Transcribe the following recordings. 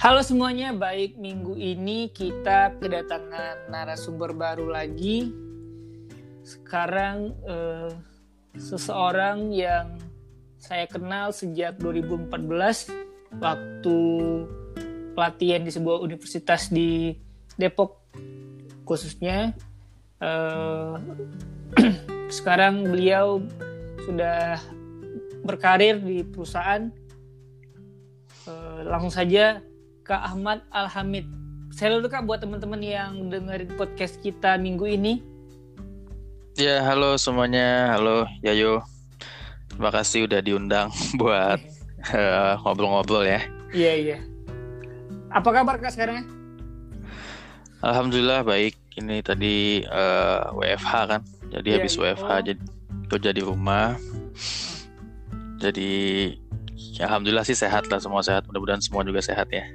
Halo semuanya, baik minggu ini kita kedatangan narasumber baru lagi. Sekarang eh, seseorang yang saya kenal sejak 2014 waktu pelatihan di sebuah universitas di Depok khususnya. Eh, sekarang beliau sudah berkarir di perusahaan. Eh, langsung saja Kak Ahmad Alhamid. Saya dulu Kak buat teman-teman yang dengerin podcast kita minggu ini. Ya, halo semuanya. Halo Yayo. Terima kasih udah diundang buat eh, ngobrol-ngobrol ya. Iya, iya. Apa kabar Kak sekarang? Alhamdulillah baik. Ini tadi eh, WFH kan. Jadi Iya, habis iya. WFH Oh. jadi kerja di rumah. Jadi ya, alhamdulillah sih sehat lah semua sehat. Mudah-mudahan semua juga sehat ya.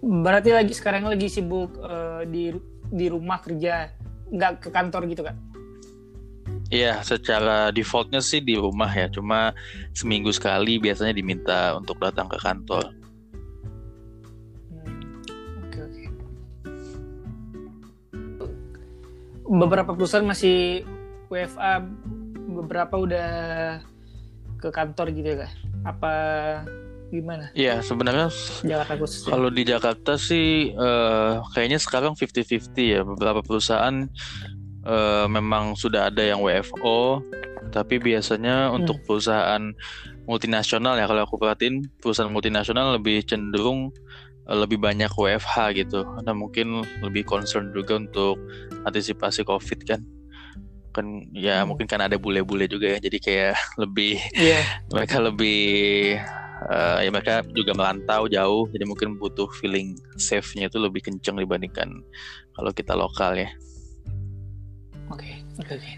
Berarti lagi sekarang lagi sibuk eh, di di rumah kerja, nggak ke kantor gitu Kak? Iya, secara defaultnya sih di rumah ya. Cuma seminggu sekali biasanya diminta untuk datang ke kantor. Hmm. Beberapa perusahaan masih WFA, beberapa udah ke kantor gitu ya Kak? Apa gimana? Iya, sebenarnya Jakarta khususnya. Kalau di Jakarta sih eh, kayaknya sekarang 50-50 ya. Beberapa perusahaan eh, memang sudah ada yang WFO, tapi biasanya untuk perusahaan multinasional ya kalau aku perhatiin perusahaan multinasional lebih cenderung eh, lebih banyak WFH gitu. Karena mungkin lebih concern juga untuk antisipasi COVID kan. Kan ya Hmm. mungkin kan ada bule-bule juga ya. Jadi kayak lebih Iya. mereka lebih eh, ya mereka juga merantau jauh jadi mungkin butuh feeling safe-nya itu lebih kenceng dibandingkan kalau kita lokal ya Oke, oke, oke.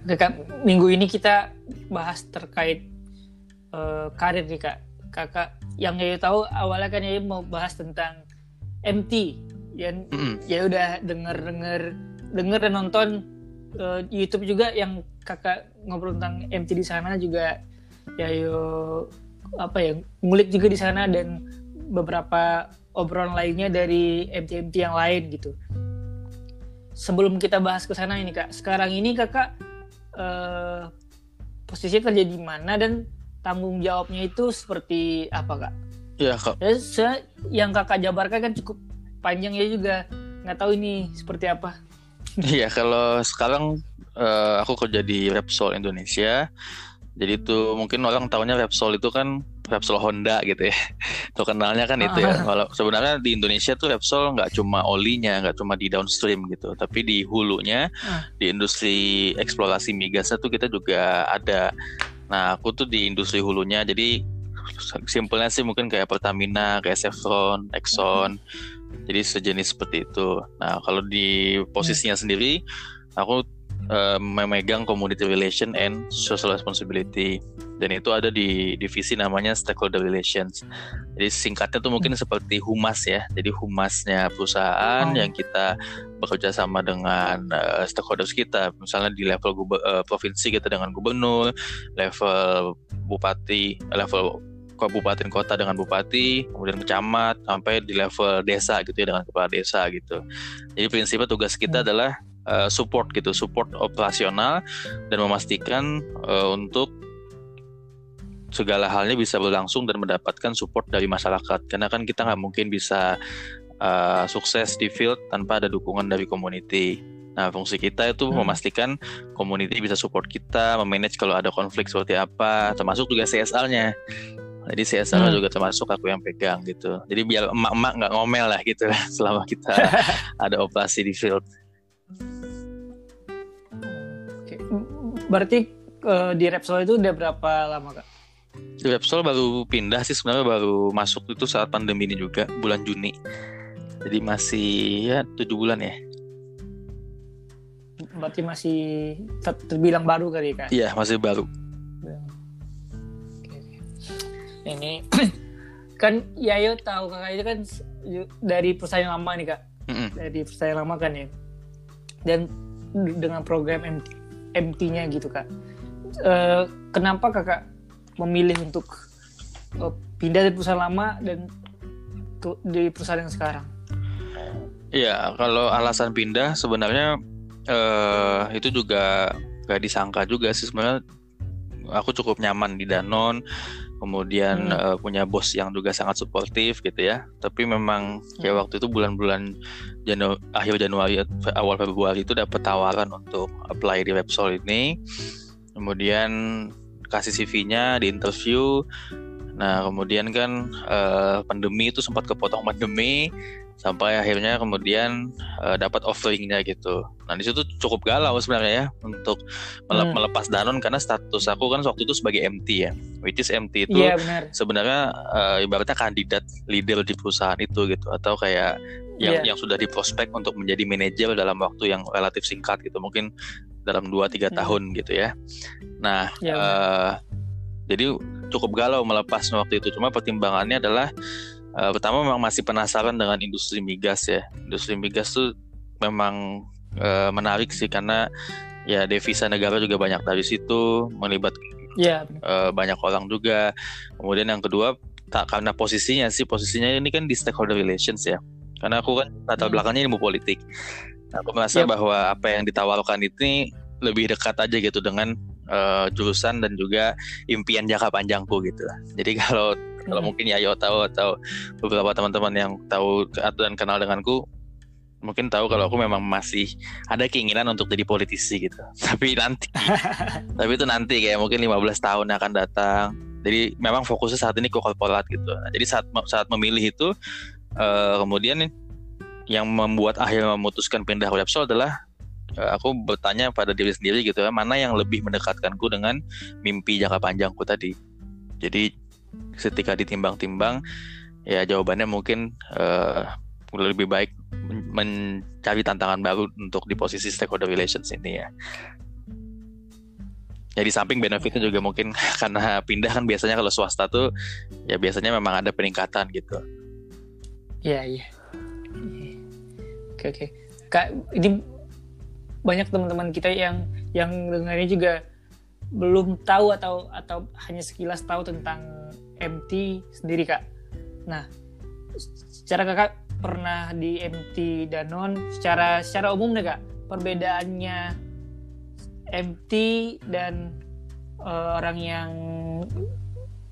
Oke, Kak, minggu ini kita bahas terkait eh, karir nih, Kak. Kakak, yang Yayu tahu awalnya kan Yayu mau bahas tentang MT. Ya, Mm-mm. ya udah denger-denger denger dan nonton eh, YouTube juga yang Kakak ngobrol tentang MT di sana juga Yayu apa ya, ngulik juga di sana dan beberapa obrolan lainnya dari MT-MT yang lain gitu sebelum kita bahas ke sana ini kak sekarang ini kakak eh, posisi kerja di mana dan tanggung jawabnya itu seperti apa kak? ya kak Ya, yang kakak jabarkan kan cukup panjang ya juga nggak tahu ini seperti apa. Iya kalau sekarang eh, aku kerja di Repsol Indonesia jadi itu mungkin orang tahunya Repsol itu kan Repsol Honda gitu ya. Terkenalnya kan itu ya. Kalau sebenarnya di Indonesia tuh Repsol nggak cuma olinya nggak cuma di downstream gitu. Tapi di hulunya Ah. di industri eksplorasi migasnya tuh kita juga ada. Nah aku tuh di industri hulunya. Jadi simpelnya sih mungkin kayak Pertamina kayak Chevron Exxon. Jadi sejenis seperti itu. Nah kalau di posisinya sendiri aku eh, memegang community relation and social responsibility dan itu ada di divisi namanya stakeholder relations. Jadi singkatnya tuh mungkin seperti humas ya. Jadi humasnya perusahaan Oh. yang kita bekerja sama dengan eh, stakeholders kita, misalnya di level eh, provinsi kita dengan gubernur, level bupati, level kabupaten kota dengan bupati, kemudian kecamat, sampai di level desa gitu ya dengan kepala desa gitu. Jadi prinsipnya tugas kita Hmm. adalah eh, support gitu, support operasional dan memastikan eh, untuk segala halnya bisa berlangsung dan mendapatkan support dari masyarakat. Karena kan kita nggak mungkin bisa eh, sukses di field tanpa ada dukungan dari community. Nah, fungsi kita itu Hmm. memastikan community bisa support kita, memanage kalau ada konflik seperti apa, termasuk juga CSR-nya. Jadi CSR Hmm. juga termasuk aku yang pegang gitu. Jadi biar emak-emak nggak ngomel lah gitu selama kita ada operasi di field. Berarti eh, di Repsol itu udah berapa lama kak? Di Repsol baru pindah sih sebenarnya baru masuk itu saat pandemi ini juga bulan Juni. Jadi masih ya tujuh bulan ya. Berarti masih ter- terbilang baru kali kak? Iya masih baru. Oke, oke. Ini kan Yayo tahu kakak itu kan dari perusahaan yang lama nih kak, Mm-mm. dari perusahaan yang lama kan ya. Dan dengan program MT, MT-nya gitu kak. Eh, kenapa kakak memilih untuk uh, pindah dari perusahaan lama dan di perusahaan yang sekarang? Iya, kalau alasan pindah sebenarnya uh, itu juga gak disangka juga sih sebenarnya aku cukup nyaman di Danon kemudian hmm. uh, punya bos yang juga sangat suportif gitu ya tapi memang hmm. ya waktu itu bulan-bulan Janu akhir Januari awal Februari itu dapat tawaran untuk apply di Websol ini kemudian kasih CV-nya di interview nah kemudian kan uh, pandemi itu sempat kepotong pandemi sampai akhirnya kemudian uh, dapat offeringnya gitu. Nah di situ cukup galau sebenarnya ya untuk melep hmm. melepas Danon karena status aku kan waktu itu sebagai MT ya, which is MT itu yeah, sebenarnya uh, ibaratnya kandidat leader di perusahaan itu gitu atau kayak yang yeah. yang sudah diprospek untuk menjadi manajer dalam waktu yang relatif singkat gitu mungkin dalam 2-3 hmm. tahun gitu ya. Nah yeah, iya, uh, jadi cukup galau melepas waktu itu cuma pertimbangannya adalah Uh, pertama memang masih penasaran dengan industri migas ya. Industri migas tuh memang uh, menarik sih karena ya devisa negara juga banyak dari situ, melibatkan yeah. uh, banyak orang juga. Kemudian yang kedua tak karena posisinya sih posisinya ini kan di stakeholder relations ya. Karena aku kan latar hmm. belakangnya ilmu politik. Aku merasa yep. bahwa apa yang ditawarkan ini lebih dekat aja gitu dengan uh, jurusan dan juga impian jangka panjangku gitu. Jadi kalau kalau mungkin Yayo tahu atau beberapa teman-teman yang tahu dan kenal denganku mungkin tahu kalau aku memang masih ada keinginan untuk jadi politisi gitu. Tapi nanti tapi itu nanti kayak mungkin 15 tahun akan datang. Jadi memang fokusnya saat ini ke korporat gitu. Nah, jadi saat saat memilih itu uh, kemudian yang membuat akhirnya memutuskan pindah ke adalah uh, aku bertanya pada diri sendiri gitu ya, mana yang lebih mendekatkanku dengan mimpi jangka panjangku tadi. Jadi ketika ditimbang-timbang ya jawabannya mungkin uh, lebih baik mencari tantangan baru untuk di posisi stakeholder relations ini ya. Ya di samping benefitnya juga mungkin karena pindah kan biasanya kalau swasta tuh ya biasanya memang ada peningkatan gitu. Iya iya. Oke oke. Kak ini banyak teman-teman kita yang yang dengarnya juga belum tahu atau atau hanya sekilas tahu tentang MT sendiri kak. Nah, secara kakak pernah di MT Danon, secara secara umum deh kak, perbedaannya MT dan uh, orang yang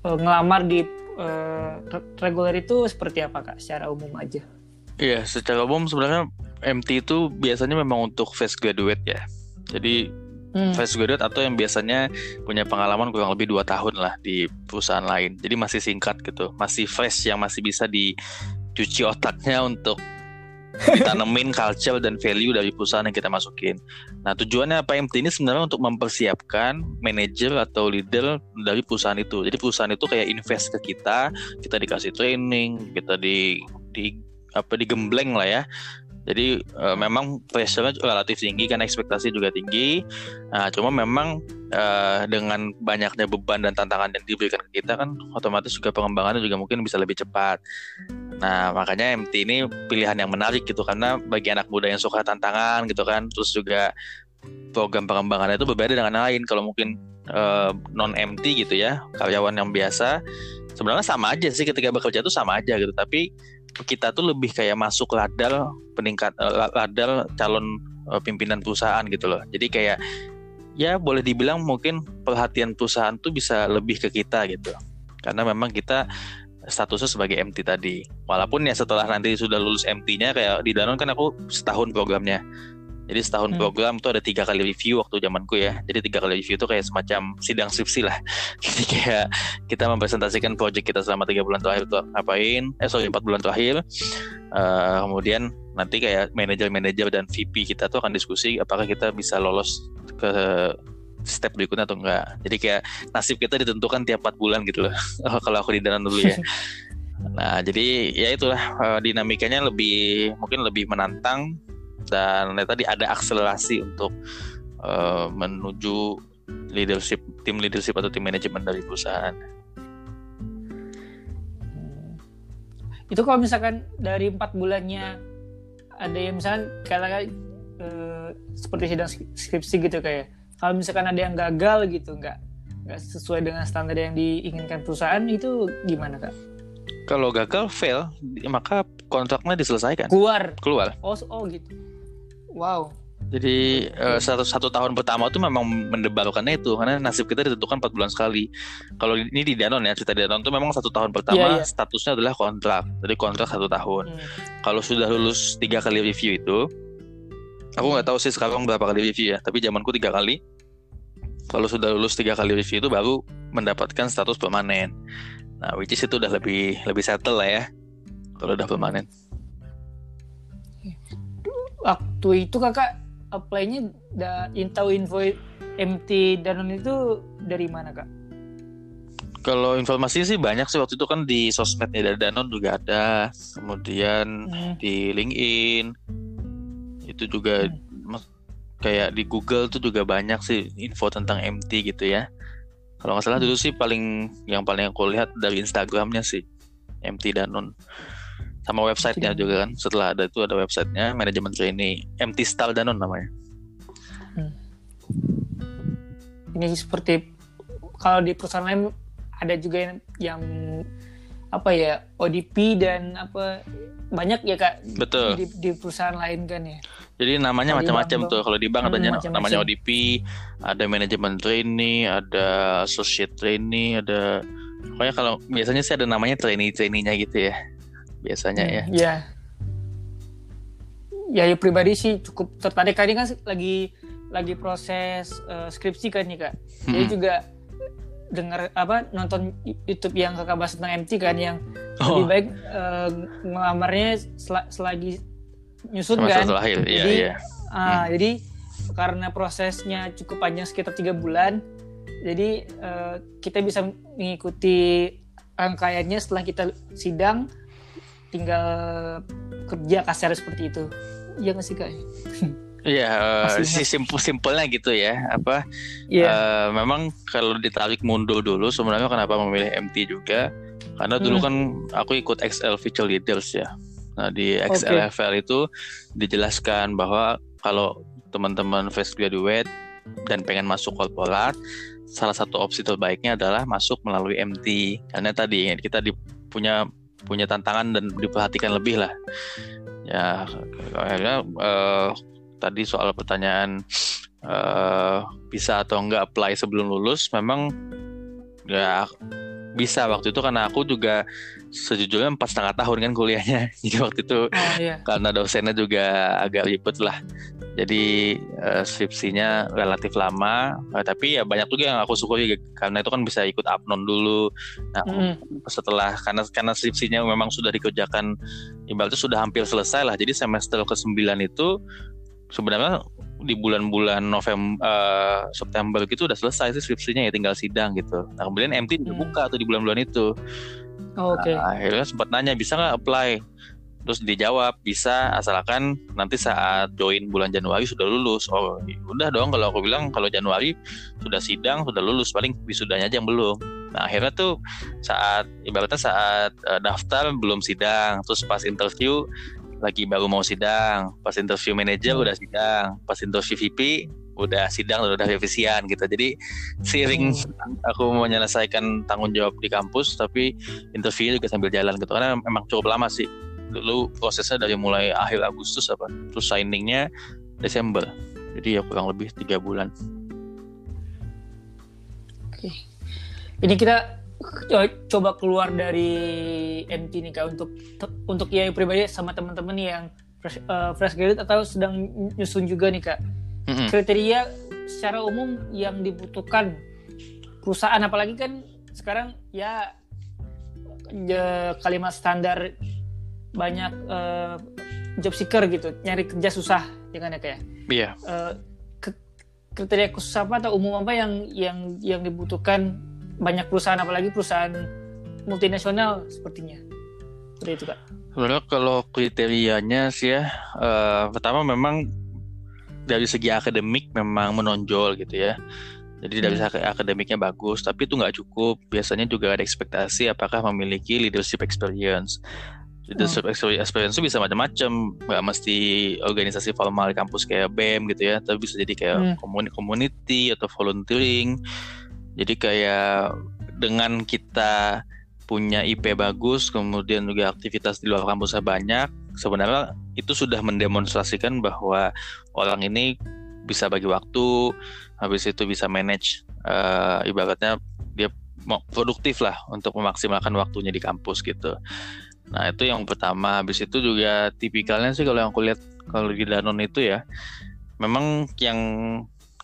uh, ngelamar di uh, reguler itu seperti apa kak? Secara umum aja. Iya, secara umum sebenarnya MT itu biasanya memang untuk fresh graduate ya. Jadi hmm. fresh graduate atau yang biasanya punya pengalaman kurang lebih dua tahun lah di perusahaan lain. Jadi masih singkat gitu, masih fresh yang masih bisa dicuci otaknya untuk ditanemin culture dan value dari perusahaan yang kita masukin. Nah tujuannya apa MT ini sebenarnya untuk mempersiapkan manajer atau leader dari perusahaan itu. Jadi perusahaan itu kayak invest ke kita, kita dikasih training, kita di di apa digembleng lah ya jadi uh, memang pressure relatif tinggi kan ekspektasi juga tinggi. Nah, cuma memang uh, dengan banyaknya beban dan tantangan yang diberikan ke kita kan otomatis juga pengembangannya juga mungkin bisa lebih cepat. Nah, makanya MT ini pilihan yang menarik gitu karena bagi anak muda yang suka tantangan gitu kan, terus juga program pengembangannya itu berbeda dengan lain. Kalau mungkin uh, non MT gitu ya, karyawan yang biasa sebenarnya sama aja sih ketika bekerja itu sama aja gitu, tapi kita tuh lebih kayak masuk ladal peningkat uh, ladal calon uh, pimpinan perusahaan gitu loh. Jadi kayak ya boleh dibilang mungkin perhatian perusahaan tuh bisa lebih ke kita gitu. Karena memang kita statusnya sebagai MT tadi. Walaupun ya setelah nanti sudah lulus MT-nya kayak di Danon kan aku setahun programnya. Jadi setahun hmm. program tuh ada tiga kali review waktu zamanku ya. Jadi tiga kali review itu kayak semacam sidang skripsi lah. Jadi kayak kita mempresentasikan project kita selama tiga bulan terakhir tuh ngapain. Eh sorry empat bulan terakhir. Uh, kemudian nanti kayak manajer-manajer dan VP kita tuh akan diskusi apakah kita bisa lolos ke step berikutnya atau enggak. Jadi kayak nasib kita ditentukan tiap empat bulan gitu loh. Kalau aku di dalam dulu ya. Nah, jadi ya itulah uh, dinamikanya lebih mungkin lebih menantang dan ya tadi ada akselerasi untuk uh, menuju leadership tim leadership atau tim manajemen dari perusahaan. Itu kalau misalkan dari empat bulannya ada yang misalkan katakan uh, seperti sidang skripsi gitu kayak kalau misalkan ada yang gagal gitu nggak nggak sesuai dengan standar yang diinginkan perusahaan itu gimana kak? Kalau gagal fail, maka kontraknya diselesaikan. Keluar. Keluar. Oh, oh gitu. Wow. Jadi uh, satu satu tahun pertama itu memang mendebarkannya itu karena nasib kita ditentukan 4 bulan sekali. Kalau ini di Danon ya cerita Danon itu memang satu tahun pertama Iya, iya. statusnya adalah kontrak. Jadi kontrak satu tahun. Hmm. Kalau sudah lulus tiga kali review itu, aku nggak tahu sih sekarang berapa kali review ya. Tapi zamanku tiga kali. Kalau sudah lulus tiga kali review itu baru mendapatkan status permanen. Nah, which is itu udah lebih lebih settle lah ya. Kalau udah permanen. Waktu itu kakak apply-nya da, tahu info MT Danon itu dari mana kak? Kalau informasi sih banyak sih waktu itu kan di sosmednya dari Danon juga ada, kemudian Hmm. di LinkedIn itu juga mas- kayak di Google tuh juga banyak sih info tentang MT gitu ya. Kalau nggak salah dulu sih paling yang paling aku lihat dari Instagramnya sih MT Danon sama websitenya Danon. juga kan. Setelah ada itu ada websitenya manajemen trainee MT Style Danon namanya. Ini seperti kalau di perusahaan lain ada juga yang, yang apa ya ODP dan apa banyak ya kak Betul. di, di perusahaan lain kan ya. Jadi namanya macam-macam tuh. Kalau di bank Hmm, ada macam-macam. namanya ODP, ada manajemen trainee, ada associate trainee, ada pokoknya kalau biasanya sih ada namanya trainee trainee-nya gitu ya. Biasanya ya. Hmm, Ya. Ya, ya pribadi sih cukup tertarik kali kan lagi lagi proses eh, skripsi kan nih kak. Jadi Mm-mm. juga dengar apa nonton YouTube yang kakak bahas tentang MT kan yang Oh, lebih baik eh, ngelamarnya sel- selagi nyusun semester kan. Iya, Jadi, iya. Ah, jadi karena prosesnya cukup panjang sekitar tiga bulan, jadi eh, kita bisa mengikuti rangkaiannya setelah kita sidang, tinggal kerja kasar seperti itu. Iya nggak sih kak? Iya, eh, si simpel simpelnya gitu ya. Apa Iya. eh, memang kalau ditarik mundur dulu sebenarnya kenapa memilih MT juga? Karena dulu Hmm. kan aku ikut XL Future Leaders ya. Nah, di XLFL itu dijelaskan bahwa kalau teman-teman fresh graduate dan pengen masuk korporat, salah satu opsi terbaiknya adalah masuk melalui MT. Karena tadi kita di, punya punya tantangan dan diperhatikan lebih lah. Ya, akhirnya eh, tadi soal pertanyaan eh, bisa atau enggak apply sebelum lulus, memang ya bisa waktu itu karena aku juga sejujurnya empat setengah tahun kan kuliahnya. Jadi waktu itu Oh iya. karena dosennya juga agak ribet lah. Jadi eh, skripsinya relatif lama. Eh, tapi ya banyak juga yang aku syukuri karena itu kan bisa ikut apnon dulu. Nah Mm-mm. setelah karena karena skripsinya memang sudah dikerjakan ibaratnya sudah hampir selesai lah. Jadi semester ke-9 itu sebenarnya di bulan-bulan November eh, September gitu udah selesai sih skripsinya ya tinggal sidang gitu. Nah kemudian MT juga Hmm. buka tuh di bulan-bulan itu. Oh, Oke. Nah, akhirnya sempat nanya bisa nggak apply? Terus dijawab bisa asalkan nanti saat join bulan Januari sudah lulus. Oh ya udah dong kalau aku bilang kalau Januari sudah sidang sudah lulus paling wisudanya aja yang belum. Nah akhirnya tuh saat ibaratnya saat eh, daftar belum sidang terus pas interview lagi baru mau sidang. Pas interview manajer Hmm. udah sidang. Pas interview VP udah sidang udah revisian gitu. Jadi seiring aku mau menyelesaikan tanggung jawab di kampus tapi interviewnya juga sambil jalan gitu. Karena memang cukup lama sih. Dulu prosesnya dari mulai akhir Agustus apa terus signingnya Desember. Jadi ya kurang lebih tiga bulan. Ini kita coba keluar dari MT nih kak untuk untuk yang pribadi sama teman-teman yang fresh, eh, fresh graduate atau sedang nyusun juga nih kak. Mm-mm. kriteria secara umum yang dibutuhkan perusahaan apalagi kan sekarang ya ya, kalimat standar banyak eh, job seeker gitu nyari kerja susah ya kan ya kayak iya kriteria khusus apa atau umum apa yang yang yang dibutuhkan banyak perusahaan apalagi perusahaan multinasional sepertinya. Seperti itu kak. Sebenarnya kalau kriterianya sih ya eh, pertama memang dari segi akademik memang menonjol gitu ya. Jadi dari Hmm. segi akademiknya bagus tapi itu nggak cukup. Biasanya juga ada ekspektasi apakah memiliki leadership experience. Leadership experience itu bisa macam-macam. Nggak mesti organisasi formal di kampus kayak BEM gitu ya tapi bisa jadi kayak Hmm. community community atau volunteering Jadi kayak dengan kita punya IP bagus, kemudian juga aktivitas di luar kampusnya banyak, sebenarnya itu sudah mendemonstrasikan bahwa orang ini bisa bagi waktu, habis itu bisa manage, uh, ibaratnya dia produktif lah untuk memaksimalkan waktunya di kampus gitu. Nah itu yang pertama. Habis itu juga tipikalnya sih kalau yang aku lihat kalau di Danon itu ya, memang yang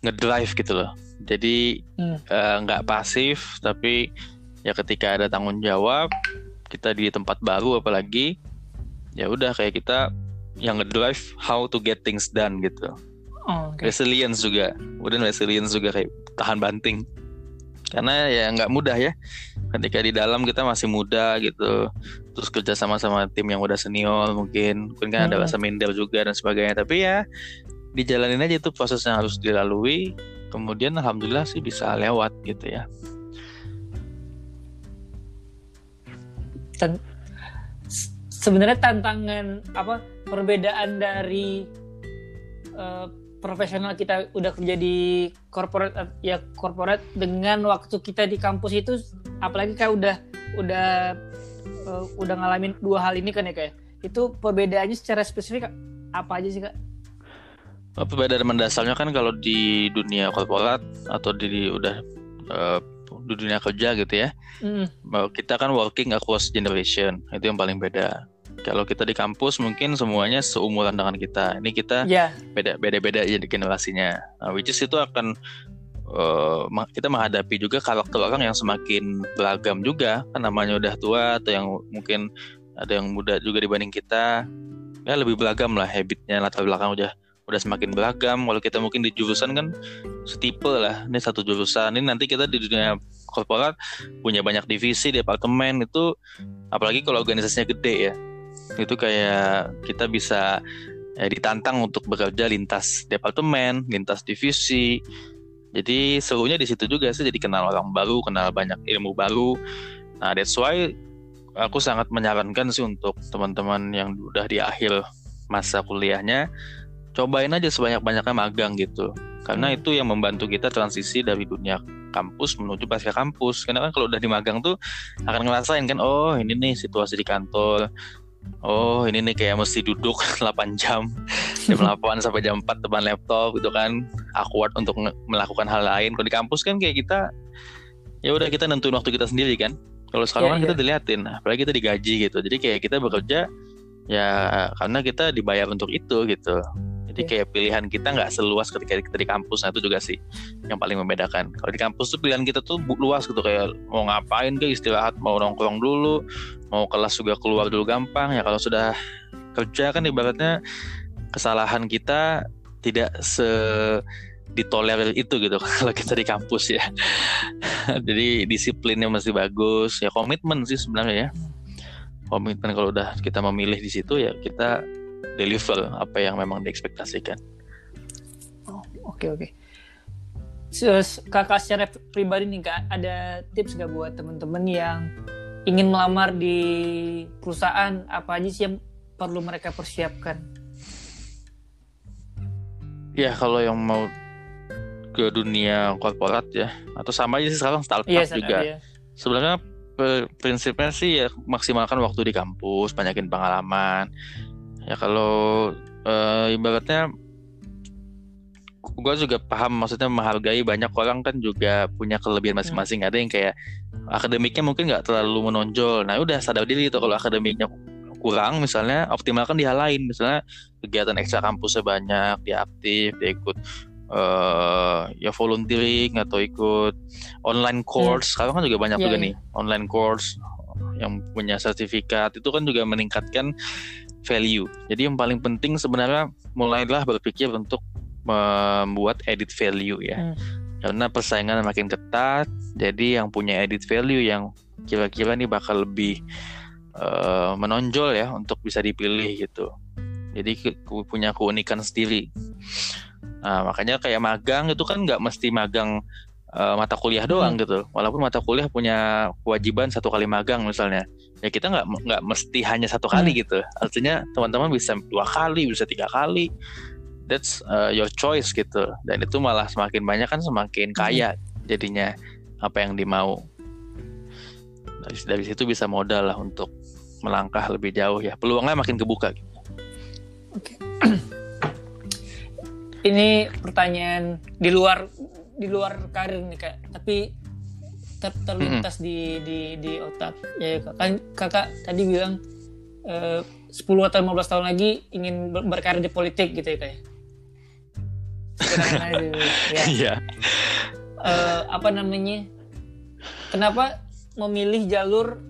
ngedrive gitu loh. Jadi hmm. uh, nggak pasif, tapi ya ketika ada tanggung jawab kita di tempat baru apalagi ya udah kayak kita yang ngedrive how to get things done gitu. Oh, okay. resilience juga. Kemudian resilience juga kayak tahan banting. Karena ya nggak mudah ya. Ketika di dalam kita masih muda gitu terus kerja sama sama tim yang udah senior mungkin. Mungkin kan hmm. ada rasa minder juga dan sebagainya. Tapi ya dijalanin aja itu prosesnya harus dilalui kemudian alhamdulillah sih bisa lewat gitu ya ten sebenarnya tantangan apa perbedaan dari uh, profesional kita udah kerja di corporate ya corporate dengan waktu kita di kampus itu apalagi kayak udah udah uh, udah ngalamin dua hal ini kan ya kayak itu perbedaannya secara spesifik apa aja sih kak? Perbedaan mendasarnya kan kalau di dunia korporat atau di, di udah uh, di dunia kerja gitu ya. Mm. Kita kan working across generation, itu yang paling beda. Kalau kita di kampus mungkin semuanya seumuran dengan kita. Ini kita yeah. beda beda-beda ya di generasinya. Nah, which is itu akan uh, kita menghadapi juga karakter orang yang semakin beragam juga. Kan namanya udah tua atau yang mungkin ada yang muda juga dibanding kita. Ya lebih beragam lah habitnya latar belakang udah udah semakin beragam. Kalau kita mungkin di jurusan kan setipe lah. Ini satu jurusan. Ini nanti kita di dunia korporat punya banyak divisi, departemen itu apalagi kalau organisasinya gede ya. Itu kayak kita bisa ya, ditantang untuk bekerja lintas departemen, lintas divisi. Jadi serunya di situ juga sih jadi kenal orang baru, kenal banyak ilmu baru. Nah, that's why aku sangat menyarankan sih untuk teman-teman yang udah di akhir masa kuliahnya cobain aja sebanyak-banyaknya magang gitu. Karena hmm. itu yang membantu kita transisi dari dunia kampus menuju pasca kampus. Karena kan kalau udah di magang tuh akan ngerasain kan oh ini nih situasi di kantor. Oh ini nih kayak mesti duduk 8 jam. Jam 8 sampai jam 4 depan laptop gitu kan. Awkward untuk melakukan hal lain. Kalau di kampus kan kayak kita ya udah kita nentuin waktu kita sendiri kan. Kalau sekarang yeah, kan yeah. kita diliatin apalagi kita digaji gitu. Jadi kayak kita bekerja ya karena kita dibayar untuk itu gitu jadi iya. kayak pilihan kita nggak seluas ketika kita di kampus. Nah itu juga sih yang paling membedakan. Kalau di kampus tuh pilihan kita tuh luas gitu kayak mau ngapain ke istirahat, mau nongkrong dulu, mau kelas juga keluar dulu gampang. Ya kalau sudah kerja kan ibaratnya kesalahan kita tidak se ditolerir itu gitu kalau kita di kampus ya. Jadi disiplinnya masih bagus, ya komitmen sih sebenarnya ya. Komitmen kalau udah kita memilih di situ ya kita deliver apa yang memang diekspektasikan. Oh, oke okay, oke. Okay. Terus kakak secara pribadi nih kak, ada tips gak buat temen-temen yang ingin melamar di perusahaan apa aja sih yang perlu mereka persiapkan? Ya kalau yang mau ke dunia korporat ya atau sama aja sih sekarang startup iya, juga. Iya. Sebenarnya prinsipnya sih ya maksimalkan waktu di kampus, banyakin pengalaman ya kalau uh, ibaratnya gue juga paham maksudnya menghargai banyak orang kan juga punya kelebihan masing-masing hmm. ada yang kayak akademiknya mungkin nggak terlalu menonjol nah udah sadar diri itu kalau akademiknya kurang misalnya optimalkan di hal lain misalnya kegiatan ekstra kampusnya banyak dia aktif dia ikut uh, ya volunteering atau ikut online course hmm. sekarang kan juga banyak yeah, juga yeah. nih online course yang punya sertifikat itu kan juga meningkatkan value. Jadi yang paling penting sebenarnya mulailah berpikir untuk membuat edit value ya. Hmm. Karena persaingan makin ketat, jadi yang punya edit value yang kira-kira nih bakal lebih uh, menonjol ya untuk bisa dipilih gitu. Jadi ke punya keunikan sendiri. Nah, makanya kayak magang itu kan nggak mesti magang uh, mata kuliah doang hmm. gitu. Walaupun mata kuliah punya kewajiban satu kali magang misalnya, ya kita nggak nggak mesti hanya satu kali hmm. gitu. Artinya teman-teman bisa dua kali, bisa tiga kali. That's uh, your choice gitu. Dan itu malah semakin banyak kan semakin hmm. kaya hmm. jadinya apa yang dimau dari dari situ bisa modal lah untuk melangkah lebih jauh ya peluangnya makin kebuka gitu. Oke. Ini pertanyaan di luar di luar karir nih kak, tapi ter terlintas di di di otak ya kan kakak tadi bilang eh, 10 atau 15 tahun lagi ingin ber- berkarir di politik gitu ya kayak. ya. Iya. Eh, apa namanya? Kenapa memilih jalur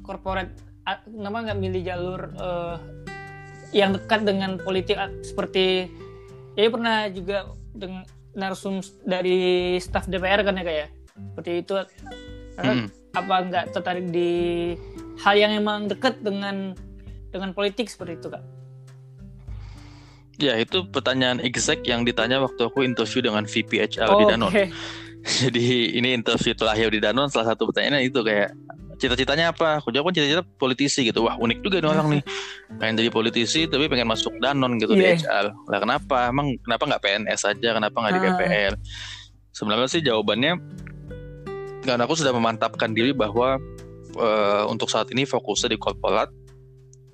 korporat? Kenapa nggak milih jalur eh, yang dekat dengan politik seperti ya pernah juga dengan narsum dari staf DPR kan ya kayak seperti itu. Kakak Mm. Apa nggak tertarik di hal yang emang dekat dengan dengan politik seperti itu kak? Ya itu pertanyaan exact yang ditanya waktu aku interview dengan VP HR di Oh, Danone. oke. Jadi ini interview terakhir di Danone salah satu pertanyaannya itu kayak cita-citanya apa? Aku jawab kan cita-cita politisi gitu. Wah unik juga nih orang nih. Pengen jadi politisi tapi pengen masuk Danone gitu Iya. di HR. Lah kenapa? Emang kenapa nggak PNS aja? Kenapa nggak di Ah. Sebenarnya sih jawabannya karena aku sudah memantapkan diri bahwa eh, untuk saat ini fokusnya di korporat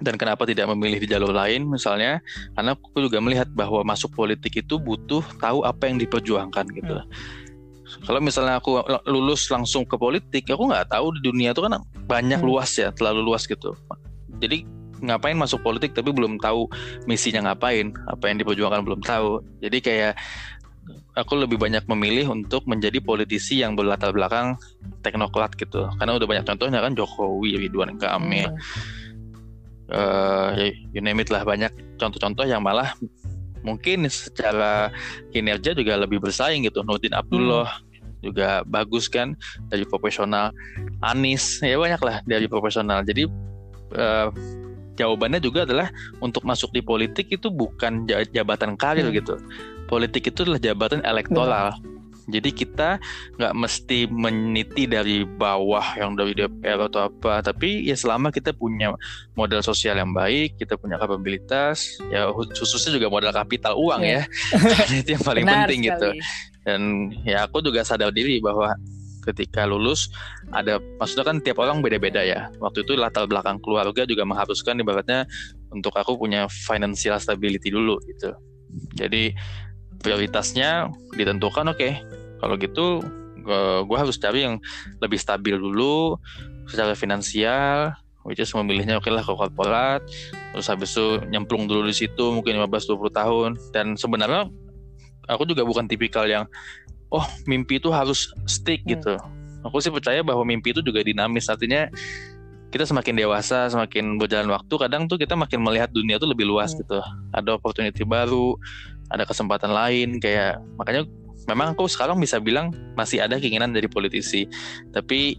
dan kenapa tidak memilih di jalur lain misalnya karena aku juga melihat bahwa masuk politik itu butuh tahu apa yang diperjuangkan gitu. Kalau misalnya aku lulus langsung ke politik, aku nggak tahu di dunia itu kan banyak Hmm. luas ya, terlalu luas gitu. Jadi ngapain masuk politik tapi belum tahu misinya ngapain, apa yang diperjuangkan belum tahu. Jadi kayak aku lebih banyak memilih untuk menjadi politisi yang berlatar belakang teknokrat gitu. Karena udah banyak contohnya kan Jokowi, Ridwan Kamil, Hmm. eh you name it lah banyak contoh-contoh yang malah mungkin secara kinerja juga lebih bersaing gitu. Nurdin Abdullah juga bagus kan dari profesional. Anis ya banyak lah dari profesional. Jadi eh, jawabannya juga adalah untuk masuk di politik itu bukan ja- jabatan karir Hmm. gitu. Politik itu adalah jabatan elektoral. Jadi kita nggak mesti meniti dari bawah yang dari DPR atau apa, tapi ya selama kita punya modal sosial yang baik, kita punya kapabilitas, ya khususnya juga modal kapital uang Iya. ya, itu yang paling Benar penting gitu. sekali. Dan ya aku juga sadar diri bahwa ketika lulus ada maksudnya kan tiap orang beda-beda ya. Waktu itu latar belakang keluarga juga mengharuskan ibaratnya untuk aku punya financial stability dulu gitu. Jadi prioritasnya ditentukan oke. Kalau gitu gue harus cari yang lebih stabil dulu secara finansial which is memilihnya oke lah ke korporat terus habis itu nyemplung dulu di situ mungkin 15-20 tahun dan sebenarnya aku juga bukan tipikal yang oh mimpi itu harus stick Hmm. gitu aku sih percaya bahwa mimpi itu juga dinamis artinya kita semakin dewasa semakin berjalan waktu kadang tuh kita makin melihat dunia tuh lebih luas Hmm. gitu ada opportunity baru ada kesempatan lain kayak makanya memang aku sekarang bisa bilang masih ada keinginan dari politisi. Tapi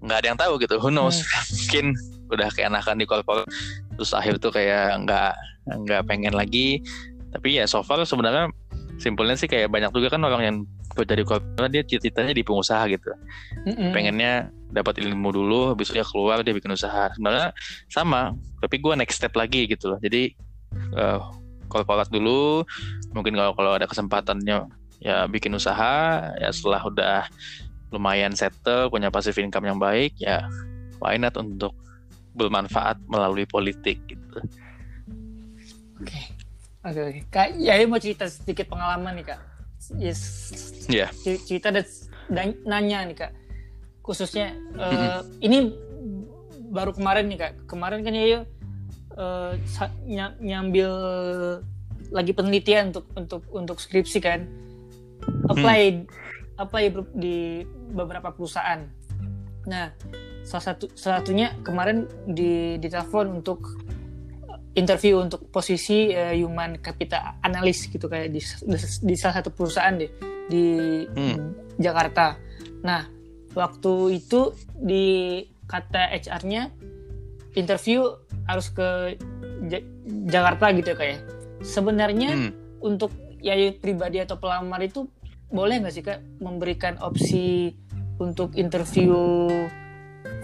nggak ada yang tahu gitu. Who knows? Mungkin udah keenakan di korporat terus akhir tuh kayak nggak nggak pengen lagi. Tapi ya so far sebenarnya simpelnya sih kayak banyak juga kan orang yang kerja di korporat dia cita-citanya di pengusaha gitu. Mm-mm. pengennya dapat ilmu dulu habis itu dia keluar dia bikin usaha. Sebenarnya sama tapi gue next step lagi gitu loh. Jadi eh, korporat dulu mungkin kalau kalau ada kesempatannya ya bikin usaha ya setelah udah lumayan settle punya passive income yang baik ya why not untuk bermanfaat melalui politik gitu Oke. Oke, oke. Kak, ya mau cerita sedikit pengalaman nih, Kak. Yes. Iya. C- Cerita dan, dan nanya nih, Kak. Khususnya eh, ini baru kemarin nih, Kak. Kemarin kan ya ny- nyambil lagi penelitian untuk untuk untuk skripsi kan. Apply apply ber- di beberapa perusahaan. Nah, salah satu salah satunya kemarin di ditelepon untuk interview untuk posisi eh, human capital analyst gitu kayak di, di, di salah satu perusahaan deh di Hmm. Jakarta. Nah, waktu itu di kata HR-nya interview harus ke Ja- Jakarta gitu kayak. Sebenarnya Hmm. untuk ya pribadi atau pelamar itu boleh nggak sih kak memberikan opsi untuk interview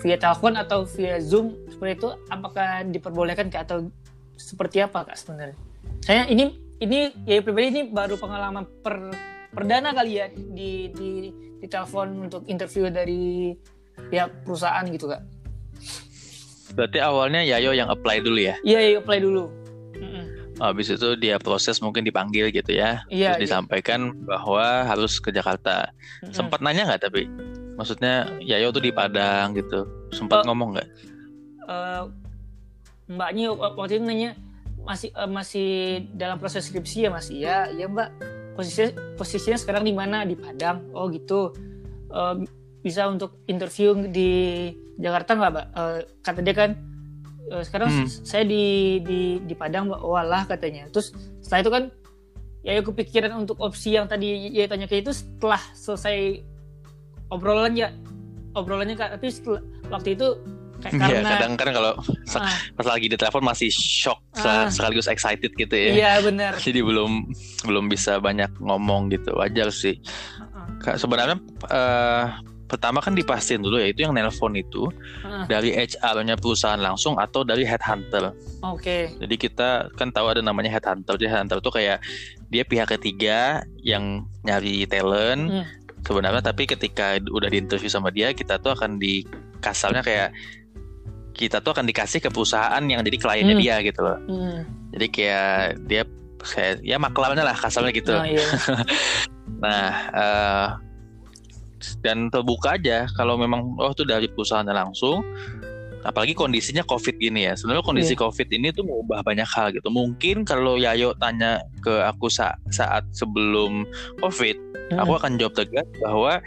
via telepon atau via zoom seperti itu apakah diperbolehkan kak atau seperti apa kak sebenarnya saya ini ini ya pribadi ini baru pengalaman per perdana kali ya di di di telepon untuk interview dari pihak perusahaan gitu kak. Berarti awalnya Yayo yang apply dulu ya? Iya, iya apply dulu. Habis itu dia proses mungkin dipanggil gitu ya. Iya, Terus iya. disampaikan bahwa harus ke Jakarta. Mm-mm. Sempat nanya nggak tapi? Maksudnya Yayo tuh di Padang gitu. Sempat Oh. ngomong nggak? Eh, mbaknya waktu itu nanya masih eh, masih dalam proses skripsi ya masih ya ya mbak posisinya posisinya sekarang di mana di Padang oh gitu Eh, bisa untuk interview di Jakarta nggak mbak Eh, kata dia kan "Eh, sekarang Hmm. saya di di di Padang mbak walah katanya terus setelah itu kan ya aku kepikiran untuk opsi yang tadi ya tanya ke itu setelah selesai obrolan ya obrolannya kak tapi setelah waktu itu kayak Iya, karena kadang kan kalau Ah, pas lagi di telepon masih shock Ah. sekaligus excited gitu ya. Iya benar. Jadi belum belum bisa banyak ngomong gitu. Wajar sih. Kak, sebenarnya eh, pertama kan dipastiin dulu ya itu yang nelpon itu Ah, dari HR-nya perusahaan langsung atau dari headhunter. Oke. Jadi kita kan tahu ada namanya headhunter. Jadi headhunter tuh kayak dia pihak ketiga yang nyari talent Hmm. sebenarnya tapi ketika udah diinterview sama dia kita tuh akan di kasarnya kayak kita tuh akan dikasih ke perusahaan yang jadi kliennya Hmm. dia gitu loh. Hmm. Jadi kayak dia kayak ya maklarnya lah kasarnya gitu. Oh, iya. Nah, eh, dan terbuka aja kalau memang oh itu dari perusahaannya langsung. Apalagi kondisinya COVID gini ya. Sebenarnya kondisi Iya. COVID ini tuh mengubah banyak hal gitu. Mungkin kalau Yayo tanya ke aku sa- saat sebelum COVID, Hmm. aku akan jawab tegas bahwa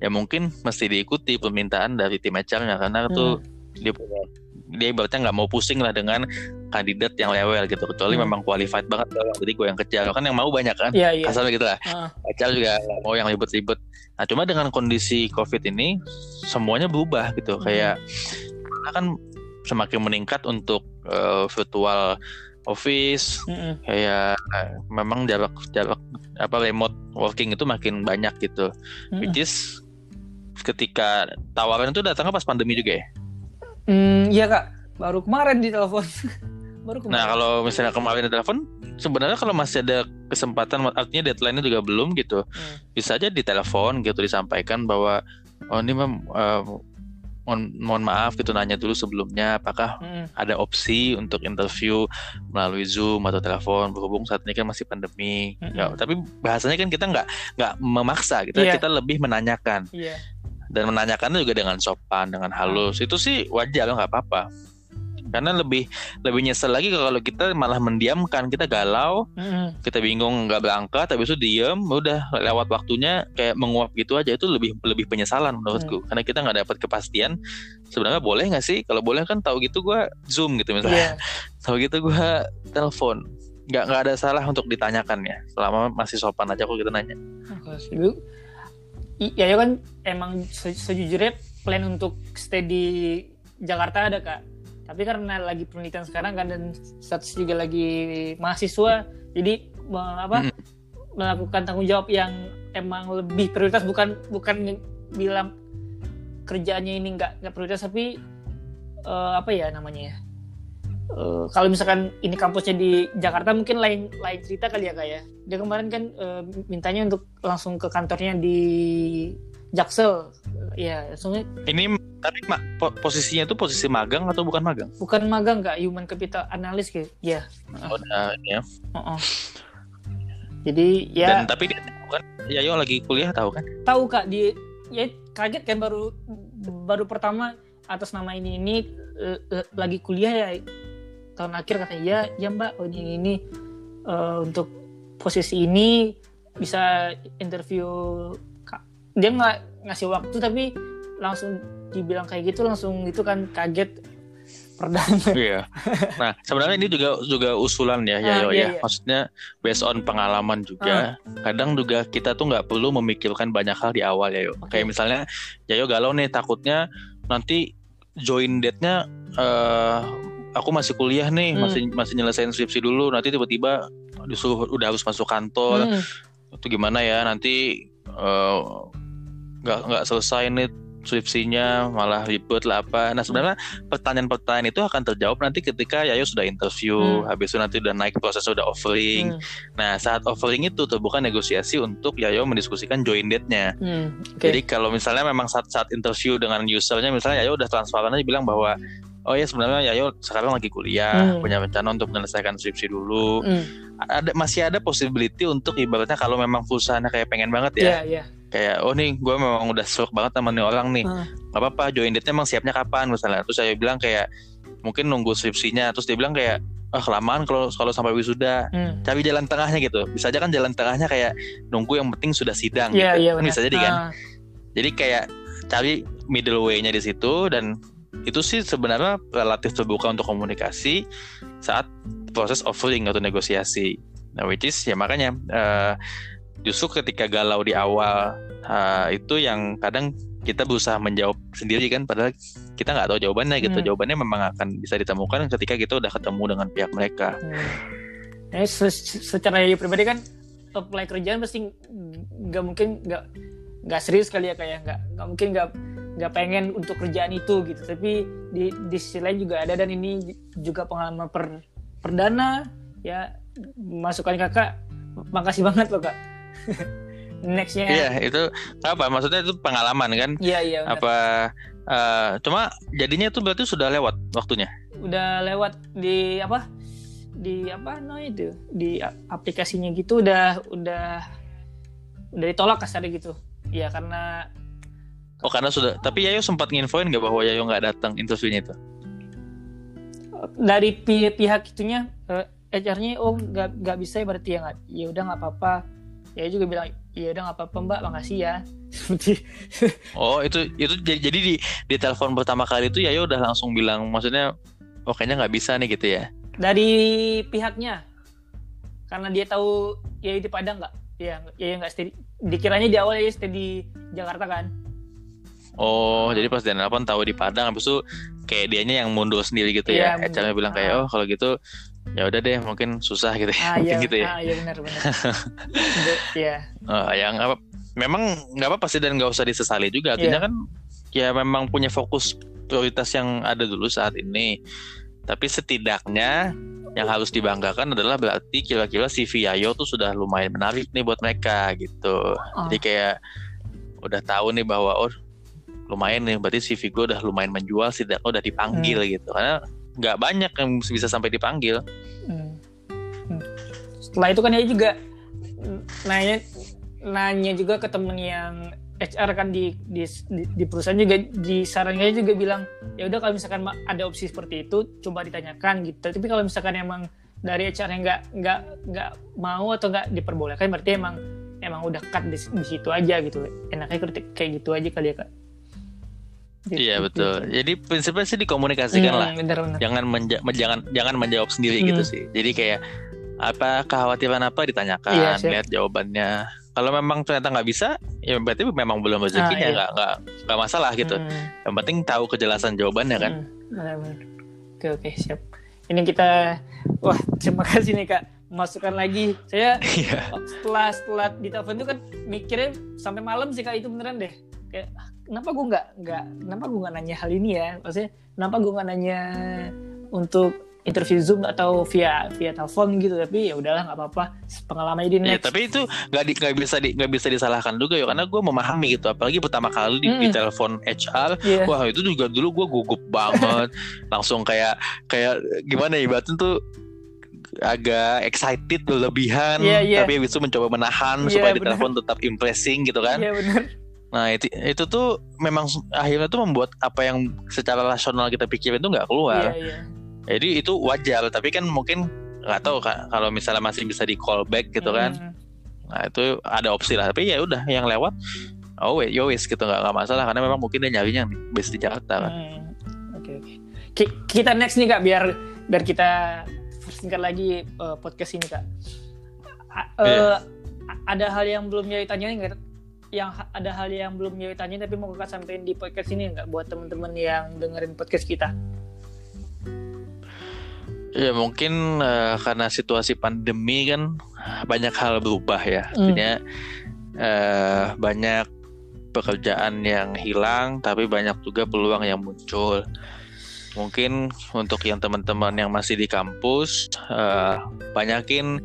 ya mungkin mesti diikuti permintaan dari tim HR-nya karena tuh dia punya dia ibaratnya nggak mau pusing lah dengan kandidat yang lewel gitu kecuali Hmm. memang qualified banget jadi gue yang kejar kan yang mau banyak kan Iya iya. kasarnya gitu lah Ah, HR juga mau yang ribet-ribet nah cuma dengan kondisi covid ini semuanya berubah gitu Hmm. kayak kan semakin meningkat untuk eh, virtual office mm-mm. kayak eh, memang jarak jarak apa remote working itu makin banyak gitu Mm-mm. which is ketika tawaran itu datangnya pas pandemi juga ya Hmm, iya kak. Baru kemarin di telepon. Baru kemarin. Nah kalau misalnya kemarin ada telepon, sebenarnya kalau masih ada kesempatan, artinya deadline-nya juga belum gitu, Hmm. bisa aja ditelepon gitu disampaikan bahwa oh ini mem, eh, mohon, mohon maaf gitu nanya dulu sebelumnya apakah Mm-mm. ada opsi untuk interview melalui zoom atau telepon berhubung saat ini kan masih pandemi. Mm-mm. Ya, tapi bahasanya kan kita nggak nggak memaksa, kita Iya. kita lebih menanyakan Iya. Dan menanyakannya juga dengan sopan dengan halus. Itu sih wajar nggak apa-apa. Karena lebih lebih nyesel lagi kalau kita malah mendiamkan kita galau Mm-mm. kita bingung nggak berangkat habis itu diem udah lewat waktunya kayak menguap gitu aja. Itu lebih lebih penyesalan menurutku. Hmm. karena kita nggak dapat kepastian sebenarnya boleh nggak sih? Kalau boleh kan tahu gitu gua zoom gitu misalnya. Iya. tahu gitu gua telepon. Nggak nggak ada salah untuk ditanyakan ya selama masih sopan aja kok kita nanya Ibu. I- Ya, kan emang se- sejujurnya plan untuk stay di Jakarta ada kak. Tapi karena lagi penelitian sekarang kan dan status juga lagi mahasiswa, jadi me- apa Mm. melakukan tanggung jawab yang emang lebih prioritas bukan bukan bilang kerjaannya ini nggak nggak prioritas tapi eh, apa ya namanya ya Eh, kalau misalkan ini kampusnya di Jakarta mungkin lain lain cerita kali ya kak ya. Dia kemarin kan eh, mintanya untuk langsung ke kantornya di Jaksel. Ya langsungnya ini tapi ma- po- posisinya itu posisi magang atau bukan magang? Bukan magang kak. Human capital analyst gitu ya oh, nah, ya. jadi ya Dan tapi dia tahu kan, Yayo lagi kuliah tahu kan? tahu kak. Di ya kaget kan baru baru pertama atas nama ini ini eh, lagi kuliah ya tahun akhir katanya ya ya mbak oh, ini ini eh, untuk posisi ini bisa interview dia nggak ngasih waktu tapi langsung dibilang kayak gitu langsung itu kan kaget perdana Iya. Nah, sebenarnya ini juga juga usulan ya, Ah, Yayo iya, ya. iya. Maksudnya based on pengalaman juga. Kadang juga kita tuh nggak perlu memikirkan banyak hal di awal Yayo. Oke. Kayak misalnya Yayo galau nih takutnya nanti join date-nya eh aku masih kuliah nih, Hmm. masih masih nyelesain skripsi dulu, nanti tiba-tiba disuruh udah harus masuk kantor. Hmm, itu gimana ya nanti eh, nggak nggak selesai nih skripsinya malah ribet lah apa. Nah sebenarnya pertanyaan-pertanyaan itu akan terjawab nanti ketika Yayo sudah interview, Hmm. habis itu nanti udah naik proses udah offering. Hmm. Nah saat offering itu terbuka negosiasi untuk Yayo mendiskusikan join date-nya. Hmm. Oke. Jadi kalau misalnya memang saat saat interview dengan usernya, misalnya Yayo udah transparan aja bilang bahwa oh ya sebenarnya Yayo sekarang lagi kuliah, Hmm. punya rencana untuk menyelesaikan skripsi dulu. Hmm. Ada masih ada possibility untuk ibaratnya kalau memang perusahaannya kayak pengen banget ya, Iya, iya. kayak oh nih gue memang udah shock banget sama nih orang nih, Hmm. nggak apa-apa join date-nya emang siapnya kapan misalnya. Terus saya bilang kayak mungkin nunggu skripsinya, terus dia bilang kayak ah kelamaan kalau kalau sampai wisuda Hmm. cari jalan tengahnya gitu bisa aja kan jalan tengahnya kayak nunggu yang penting sudah sidang Iya, gitu iya Kan bisa jadi kan Ah, jadi kayak cari middle way-nya di situ dan itu sih sebenarnya relatif terbuka untuk komunikasi saat proses offering atau negosiasi. Nah, which is ya makanya eh, justru ketika galau di awal eh, itu yang kadang kita berusaha menjawab sendiri kan padahal kita nggak tahu jawabannya gitu. Hmm. Jawabannya memang akan bisa ditemukan ketika kita udah ketemu dengan pihak mereka. Hmm. Nah, se- secara pribadi kan apply kerjaan pasti nggak mungkin nggak nggak serius kali ya kayak nggak nggak mungkin nggak nggak pengen untuk kerjaan itu gitu. Tapi di di sisi lain juga ada dan ini juga pengalaman per, perdana ya masukan kakak makasih banget loh kak. Nextnya. Iya, itu apa? Maksudnya itu pengalaman kan? iya iya benar. apa eh, cuma jadinya itu berarti sudah lewat waktunya? Udah lewat di apa? Di apa namanya itu? Di aplikasinya gitu udah udah udah ditolak kasarnya gitu. Ya karena oh karena sudah tapi Yayo sempat nginfoin nggak bahwa Yayo nggak datang interviewnya itu? Dari pi- pihak itunya eh, HR-nya oh nggak nggak bisa ya berarti ya nggak ya udah nggak apa-apa. Ya juga bilang ya udah nggak apa-apa mbak makasih ya. Seperti oh itu itu j- jadi di di telepon pertama kali itu Yayo udah langsung bilang maksudnya oh kayaknya nggak bisa nih gitu ya? Dari pihaknya. Karena dia tahu ya di Padang nggak? Ya ya nggak stay dikiranya di awal ya stay di Jakarta kan oh jadi pas dia nelfon tahu di Padang habis itu kayak dianya yang mundur sendiri gitu ya. Iya, HR-nya bilang kayak oh kalau gitu ya udah deh mungkin susah gitu ya. Ah mungkin iya. gitu ya. Ah iya benar benar. Ya Oh, yang apa memang nggak apa-apa sih dan nggak usah disesali juga. Artinya Iya. kan ya memang punya fokus prioritas yang ada dulu saat ini. Tapi setidaknya yang harus dibanggakan adalah berarti kira-kira CV Yayo tuh sudah lumayan menarik nih buat mereka gitu. Ah. jadi kayak udah tahu nih bahwa oh lumayan nih berarti CV gue udah lumayan menjual setidaknya udah dipanggil Hmm. gitu karena nggak banyak yang bisa sampai dipanggil Hmm. Hmm. Setelah itu kan dia juga nanya nanya juga ke temen yang HR kan di di, di, di perusahaan juga disarankan juga bilang ya udah kalau misalkan ada opsi seperti itu coba ditanyakan gitu. Tapi kalau misalkan emang dari HR yang nggak nggak nggak mau atau nggak diperbolehkan berarti emang emang udah cut di, di situ aja gitu. Enaknya kritik kayak gitu aja kali ya kak. Gitu, iya gitu. betul jadi prinsipnya sih dikomunikasikan Hmm, lah bener-bener. jangan menja- men- jangan jangan menjawab sendiri Hmm. gitu sih. Jadi kayak apa kekhawatiran apa ditanyakan, Iya, siap. lihat jawabannya. Kalau memang ternyata nggak bisa, ya berarti memang belum rezekinya, Ah, iya. nggak nggak nggak masalah gitu. Hmm. Yang penting tahu kejelasan jawabannya kan. Hmm. Oke oke siap. Ini kita wah terima kasih nih kak masukkan lagi. Saya Iya. setelah setelah di telepon itu kan mikirnya sampai malam sih kak itu beneran deh. Kayak ah, kenapa gue nggak nggak kenapa gue nggak nanya hal ini ya? Maksudnya kenapa gue nggak nanya untuk interview zoom atau via via telepon gitu tapi ya udahlah nggak apa-apa pengalaman ini Ya, next. tapi itu nggak di- nggak bisa di- nggak bisa disalahkan juga ya karena gue memahami gitu apalagi pertama kali di, di Mm. telepon HR Iya. wah itu juga dulu gue gugup banget langsung kayak kayak gimana ya ibaratnya tuh agak excited berlebihan Iya, iya. tapi habis itu mencoba menahan Iya, supaya di telepon tetap impressing gitu kan Iya benar. Nah itu itu tuh memang akhirnya tuh membuat apa yang secara rasional kita pikirin tuh nggak Iya keluar iya. jadi itu wajar tapi kan mungkin nggak tahu Kak, kalau misalnya masih bisa di call back gitu kan. Nah itu ada opsi lah. Tapi ya udah yang lewat, oh wait, yo wis gitu nggak masalah karena memang mungkin dia nyarinya nih base di Jakarta kan. Hmm, Oke. Ki- Kita next nih kak biar biar kita singkat lagi eh, podcast ini kak. A- eh, Iya. a- Ada hal yang belum Yoyo tanyain nggak? Yang ada hal yang belum Yoyo tanyain tapi mau kakak sampein di podcast ini nggak buat teman-teman yang dengerin podcast kita? Ya mungkin eh, karena situasi pandemi kan banyak hal berubah ya. Hmm. Artinya eh, banyak pekerjaan yang hilang, tapi banyak juga peluang yang muncul. Mungkin untuk yang teman-teman yang masih di kampus, uh, banyakin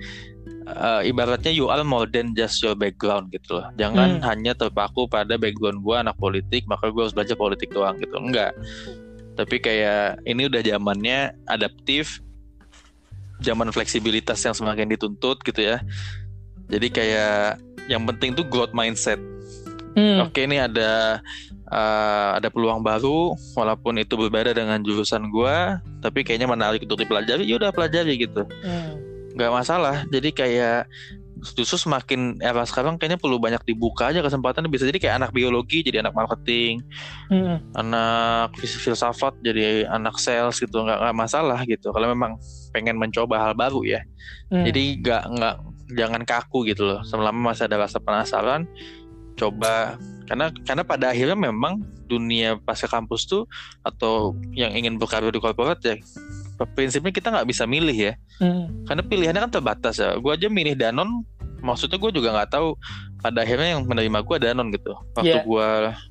uh, ibaratnya you are more than just your background gitu loh. Jangan hmm. hanya terpaku pada background gue anak politik, maka gue harus belajar politik doang gitu. Enggak. Tapi kayak ini udah zamannya adaptif, zaman fleksibilitas yang semakin dituntut gitu ya. Jadi kayak yang penting tuh growth mindset. Hmm. Oke, ini ada uh, ada peluang baru, walaupun itu berbeda dengan jurusan gue, tapi kayaknya menarik untuk dipelajari. Ya udah pelajari gitu. Hmm nggak masalah. Jadi kayak justru semakin era sekarang kayaknya perlu banyak dibuka aja kesempatan bisa jadi kayak anak biologi jadi anak marketing hmm. anak filsafat jadi anak sales gitu. Nggak nggak masalah gitu. Kalau memang pengen mencoba hal baru ya. Hmm. jadi nggak nggak jangan kaku gitu loh. Selama masih ada rasa penasaran coba. Karena karena pada akhirnya memang dunia pasca kampus tuh atau yang ingin berkarir di korporat ya prinsipnya kita nggak bisa milih ya hmm. karena pilihannya kan terbatas ya gue aja milih Danon maksudnya gue juga nggak tahu pada akhirnya yang menerima gue Danon gitu waktu yeah. gue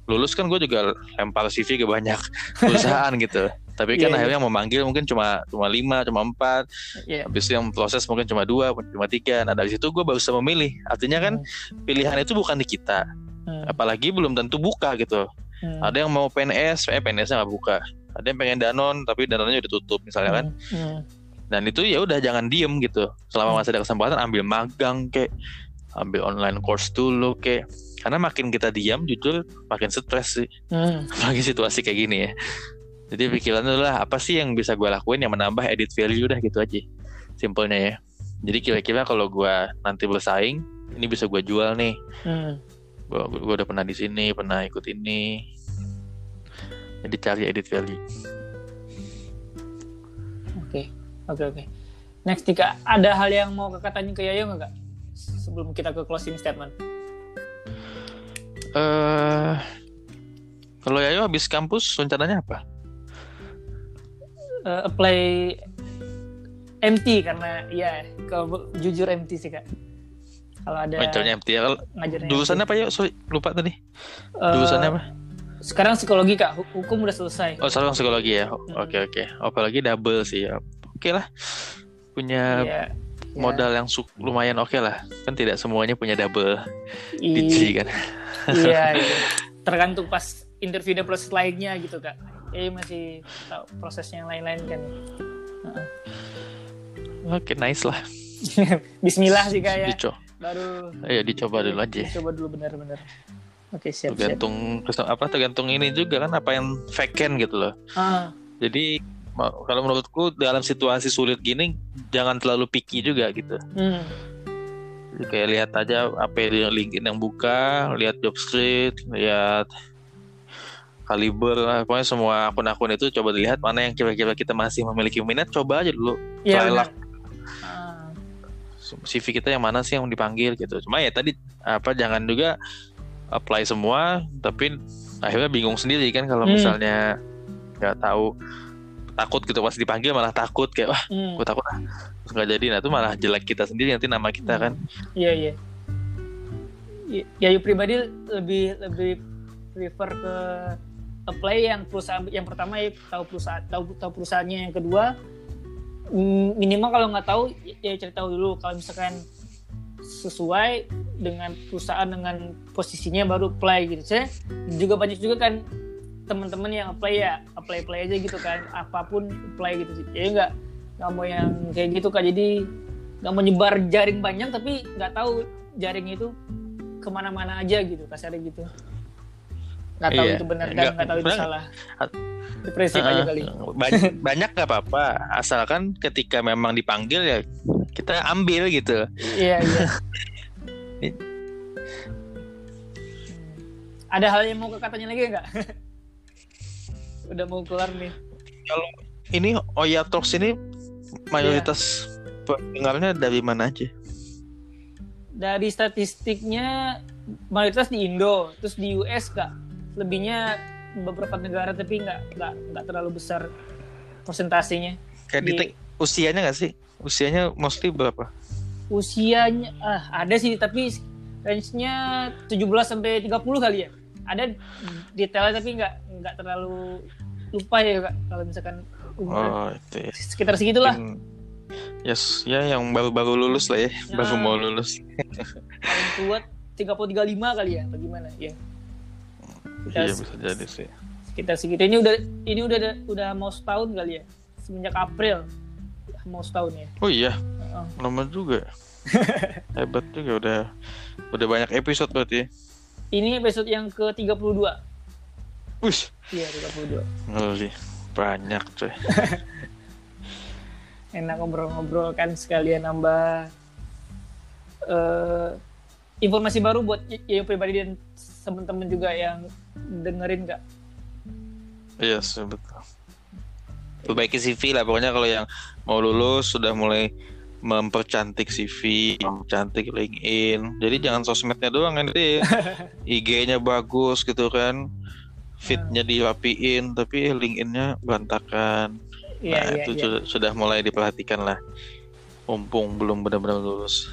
lulus kan gue juga lempar CV ke banyak perusahaan gitu tapi kan yeah, akhirnya yeah. memanggil mungkin cuma cuma lima cuma empat yeah. habis itu yang proses mungkin cuma dua cuma tiga nah dari situ gue baru bisa memilih artinya kan hmm. pilihan itu bukan di kita hmm. apalagi belum tentu buka gitu hmm. ada yang mau PNS eh PNS-nya nggak buka ada yang pengen danon tapi danonnya udah tutup misalnya kan. Hmm. Hmm. dan itu ya udah jangan diem gitu. Selama masih ada kesempatan ambil magang kek. Ambil online course dulu kek. Karena makin kita diam jujur makin stres sih. Hmm. apalagi situasi kayak gini ya. Jadi pikirannya adalah apa sih yang bisa gue lakuin yang menambah edit value udah gitu aja. Simpelnya ya. Jadi kira-kira kalau gue nanti bersaing ini bisa gue jual nih. Hmm. gue udah pernah di sini pernah ikut ini jadi cari edit value oke okay. oke okay, oke. Okay. next Tika ada hal yang mau kakak tanya ke Yayo nggak sebelum kita ke closing statement? Eh uh, kalau Yayo habis kampus rencananya apa? Uh, apply MT karena ya kalau jujur MT sih kak. Kalau ada oh, MT ya jurusannya apa ya sorry lupa tadi. Uh, jurusannya apa sekarang psikologi kak, hukum udah selesai. Oh sekarang psikologi ya, hmm. oke oke. Apalagi double sih ya, oke lah. Punya yeah, modal yeah. yang lumayan oke okay lah. Kan tidak semuanya punya double digit kan. Iya, iya. Tergantung pas interview dan proses lainnya gitu kak. Ya masih tahu prosesnya yang lain-lain kan. Oke, okay, nice lah. Bismillah sih kak ya. Dico. Baru. Iya dicoba dulu aja. Coba dulu benar-benar. Oke siap. Tergantung siap. apa tergantung ini juga kan apa yang vacant gitu loh. Ah. Jadi kalau menurutku dalam situasi sulit gini jangan terlalu picky juga gitu. Hmm. Jadi kayak lihat aja apa yang LinkedIn yang buka, lihat job street, lihat kaliber pokoknya semua akun-akun itu coba dilihat mana yang kira-kira kita masih memiliki minat coba aja dulu ya, try CV kita yang mana sih yang dipanggil gitu cuma ya tadi apa jangan juga apply semua tapi akhirnya bingung sendiri kan kalau hmm. misalnya nggak tahu takut gitu pas dipanggil malah takut kayak wah hmm. gue takut ah nggak jadi nah itu malah jelek kita sendiri nanti nama kita hmm. kan iya iya ya ya pribadi lebih lebih prefer ke apply yang perusahaan yang pertama ya tahu perusahaan tahu tahu perusahaannya yang kedua minimal kalau nggak tahu ya cari tahu dulu kalau misalkan sesuai dengan perusahaan dengan posisinya baru apply gitu. Saya juga banyak juga kan teman-teman yang apply ya apply apply aja gitu kan. Apa pun apply gitu. Ya nggak nggak mau yang kayak gitu kan jadi nggak menyebar jaring banyak tapi nggak tahu jaring itu ke mana-mana aja gitu kasarnya gitu. Nggak tahu iya, itu benar dan nggak tahu itu salah. Depresi uh, aja kali. Banyak banyak nggak apa-apa. Asalkan ketika memang dipanggil ya kita ambil gitu. Iya iya ada hal yang mau katanya lagi nggak? Udah mau keluar nih. Kalau ini Oya Talks ini mayoritas yeah. pendengarnya dari mana aja? Dari statistiknya mayoritas di Indo terus di US kak. Lebihnya beberapa negara tapi nggak nggak nggak terlalu besar persentasenya. Kayak di, usianya nggak sih? Usianya mostly berapa? Usianya ah ada sih tapi range-nya 17 sampai 30 kali ya. ada detailnya tapi nggak nggak terlalu lupa ya kak kalau misalkan umuran Oh, itu ya. sekitar segitulah Yes, ya yang baru-baru lulus lah ya, baru Nah. mau lulus. paling tua 30 35 kali ya bagaimana ya kita Iya bisa jadi sih. kita segitu ini udah ini udah udah mau setahun kali ya semenjak April mau setahun ya Oh iya. Lama juga. Hebat juga udah udah banyak episode berarti. ya. ini episode yang ke 32 Wih, iya 32 ngeri. Banyak coy. enak ngobrol-ngobrol kan sekalian nambah eh informasi baru buat y- Yayo pribadi dan temen-temen juga yang dengerin nggak Iya sih betul. Perbaiki CV lah pokoknya kalau yang mau lulus sudah mulai mempercantik CV, mempercantik LinkedIn. Jadi jangan sosmednya doang nanti IG-nya bagus gitu kan. Fitnya dirapiin tapi LinkedIn-nya berantakan. iya nah iya itu iya sudah, sudah mulai diperhatikan lah. Mumpung belum benar-benar lulus.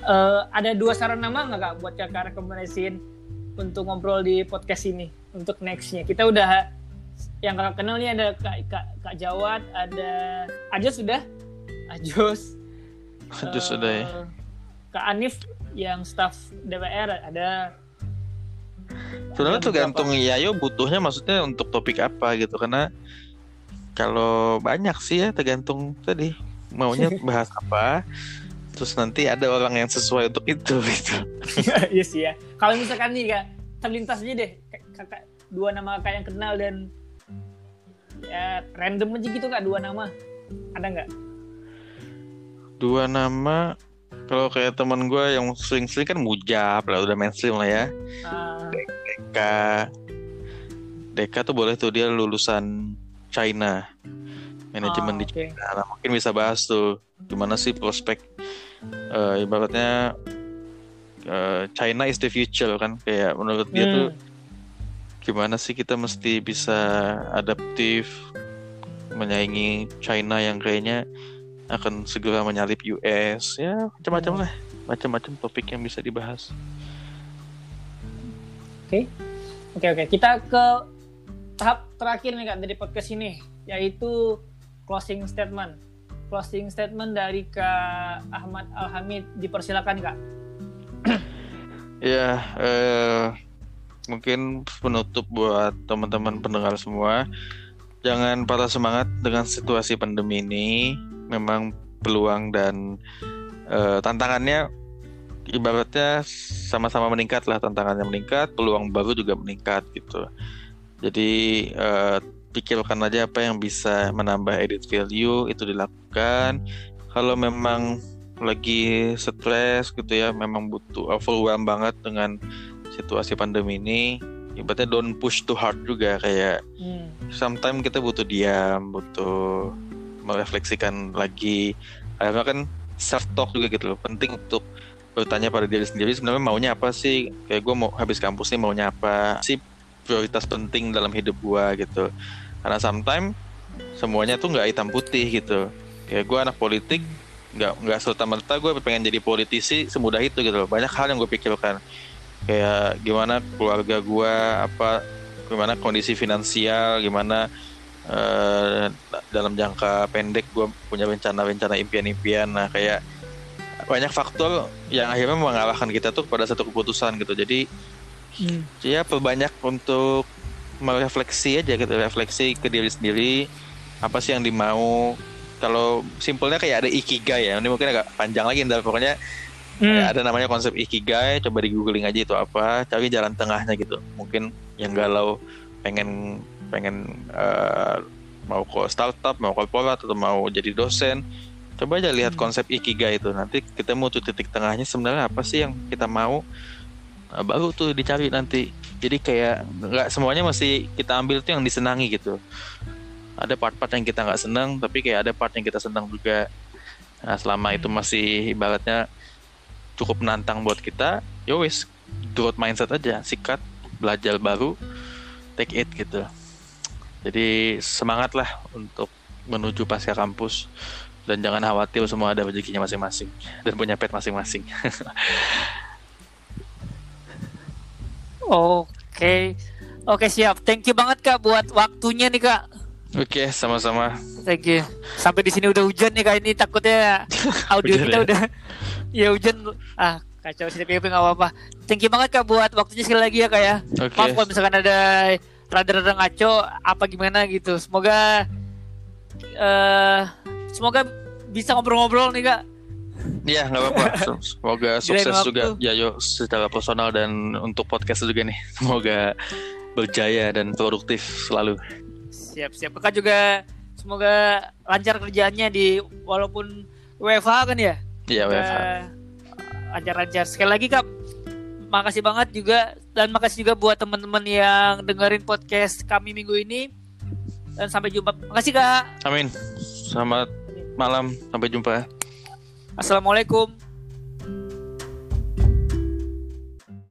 Eh, ada dua saran nama nggak kak buat kakak rekomendasiin untuk ngobrol di podcast ini untuk nextnya kita udah yang kakak kenal nih ada kak kak, kak Jawad ada Ajos sudah Ajos Ajos Eh, sudah ya. Kak Anif yang staff DPR ada Sebenarnya Ada tergantung Yayo butuhnya maksudnya untuk topik apa gitu karena kalau banyak sih ya tergantung tadi maunya bahas apa terus nanti ada orang yang sesuai untuk itu gitu. Iya sih ya. Kalau misalkan nih kak, terlintas aja deh Kak- kakak dua nama kakak yang kenal dan ya random aja gitu kak dua nama. Ada nggak? Dua nama kalau kayak teman gue yang sering-sering kan mujab lah udah mainstream lah ya. Ah, Deka Deka tuh boleh tuh dia lulusan China manajemen ah, di oke. Nah, mungkin bisa bahas tuh gimana sih prospek eh, ibaratnya eh, China is the future kan kayak menurut dia Hmm, tuh gimana sih kita mesti bisa adaptif menyaingi China yang kayaknya akan segera menyalip US ya macam-macam lah macam-macam topik yang bisa dibahas Oke oke. Kita ke tahap terakhir nih kak dari podcast ini yaitu closing statement. Closing statement dari Kak Ahmad Alhamid dipersilakan kak. ya eh, mungkin penutup buat teman-teman pendengar semua. Jangan patah semangat dengan situasi pandemi ini. Memang peluang dan eh, tantangannya ibaratnya sama-sama meningkat lah tantangannya meningkat peluang baru juga meningkat gitu. Jadi eh, pikirkan aja apa yang bisa menambah edit value itu dilakukan. Kalau memang lagi stres gitu ya memang butuh overwhelm banget dengan situasi pandemi ini ibaratnya don't push too hard juga kayak Hmm. sometimes kita butuh diam butuh merefleksikan lagi. Akhirnya kan self talk juga gitu loh penting untuk bertanya pada diri sendiri sebenarnya maunya apa sih? Kayak gue mau habis kampus nih maunya apa? Sih prioritas penting dalam hidup gue gitu. Karena sometimes semuanya tuh nggak hitam putih gitu. Kayak gue anak politik nggak nggak serta merta gue pengen jadi politisi semudah itu gitu loh. Banyak hal yang gue pikirkan kayak gimana keluarga gue apa gimana kondisi finansial gimana eh, dalam jangka pendek gue punya rencana-rencana impian-impian. Nah kayak banyak faktor yang akhirnya mengalahkan kita tuh pada satu keputusan gitu. Jadi Hmm. ya perbanyak untuk merefleksi aja gitu refleksi ke diri sendiri apa sih yang dimau. Kalau simpelnya kayak ada ikigai ya ini mungkin agak panjang lagi ntar pokoknya Hmm. Ya, ada namanya konsep ikigai, coba di googling aja itu apa, cari jalan tengahnya gitu. Mungkin yang galau pengen pengen eh, mau ke startup, mau korporat atau mau jadi dosen, coba aja lihat Hmm. konsep ikigai itu. Nanti kita mau tuh titik tengahnya sebenarnya apa sih yang kita mau, Nah, baru tuh dicari nanti. Jadi kayak nggak semuanya mesti kita ambil tuh yang disenangi gitu. Ada part-part yang kita nggak senang, tapi kayak ada part yang kita senang juga. Nah, selama itu masih ibaratnya cukup menantang buat kita, ya wis growth mindset aja, sikat, belajar baru, take it gitu. Jadi semangat lah untuk menuju pasca kampus dan jangan khawatir semua ada rezekinya masing-masing dan punya pet masing-masing. Oke. Oke siap. Thank you banget Kak buat waktunya nih Kak. Oke, sama-sama. Thank you. Sampai di sini udah hujan nih Kak ini takutnya audio kita ya? udah ya hujan ah kacau sih tapi nggak apa-apa. Thank you banget Kak buat waktunya sekali lagi ya Kak ya. Oke. Maaf kalau misalkan ada rada-rada ngaco apa gimana gitu. Semoga eh semoga bisa ngobrol-ngobrol nih Kak. Iya, nggak apa-apa. Semoga sukses juga Yayo secara personal dan untuk podcast juga nih. Semoga berjaya dan produktif selalu. Siap siap. Kakak juga semoga lancar kerjaannya di walaupun WFH kan ya. Iya, WFH. Lancar-lancar. Sekali lagi Kak, makasih banget juga dan makasih juga buat teman-teman yang dengerin podcast kami minggu ini. Dan sampai jumpa. Makasih Kak. Amin. Selamat malam, sampai jumpa. Assalamualaikum.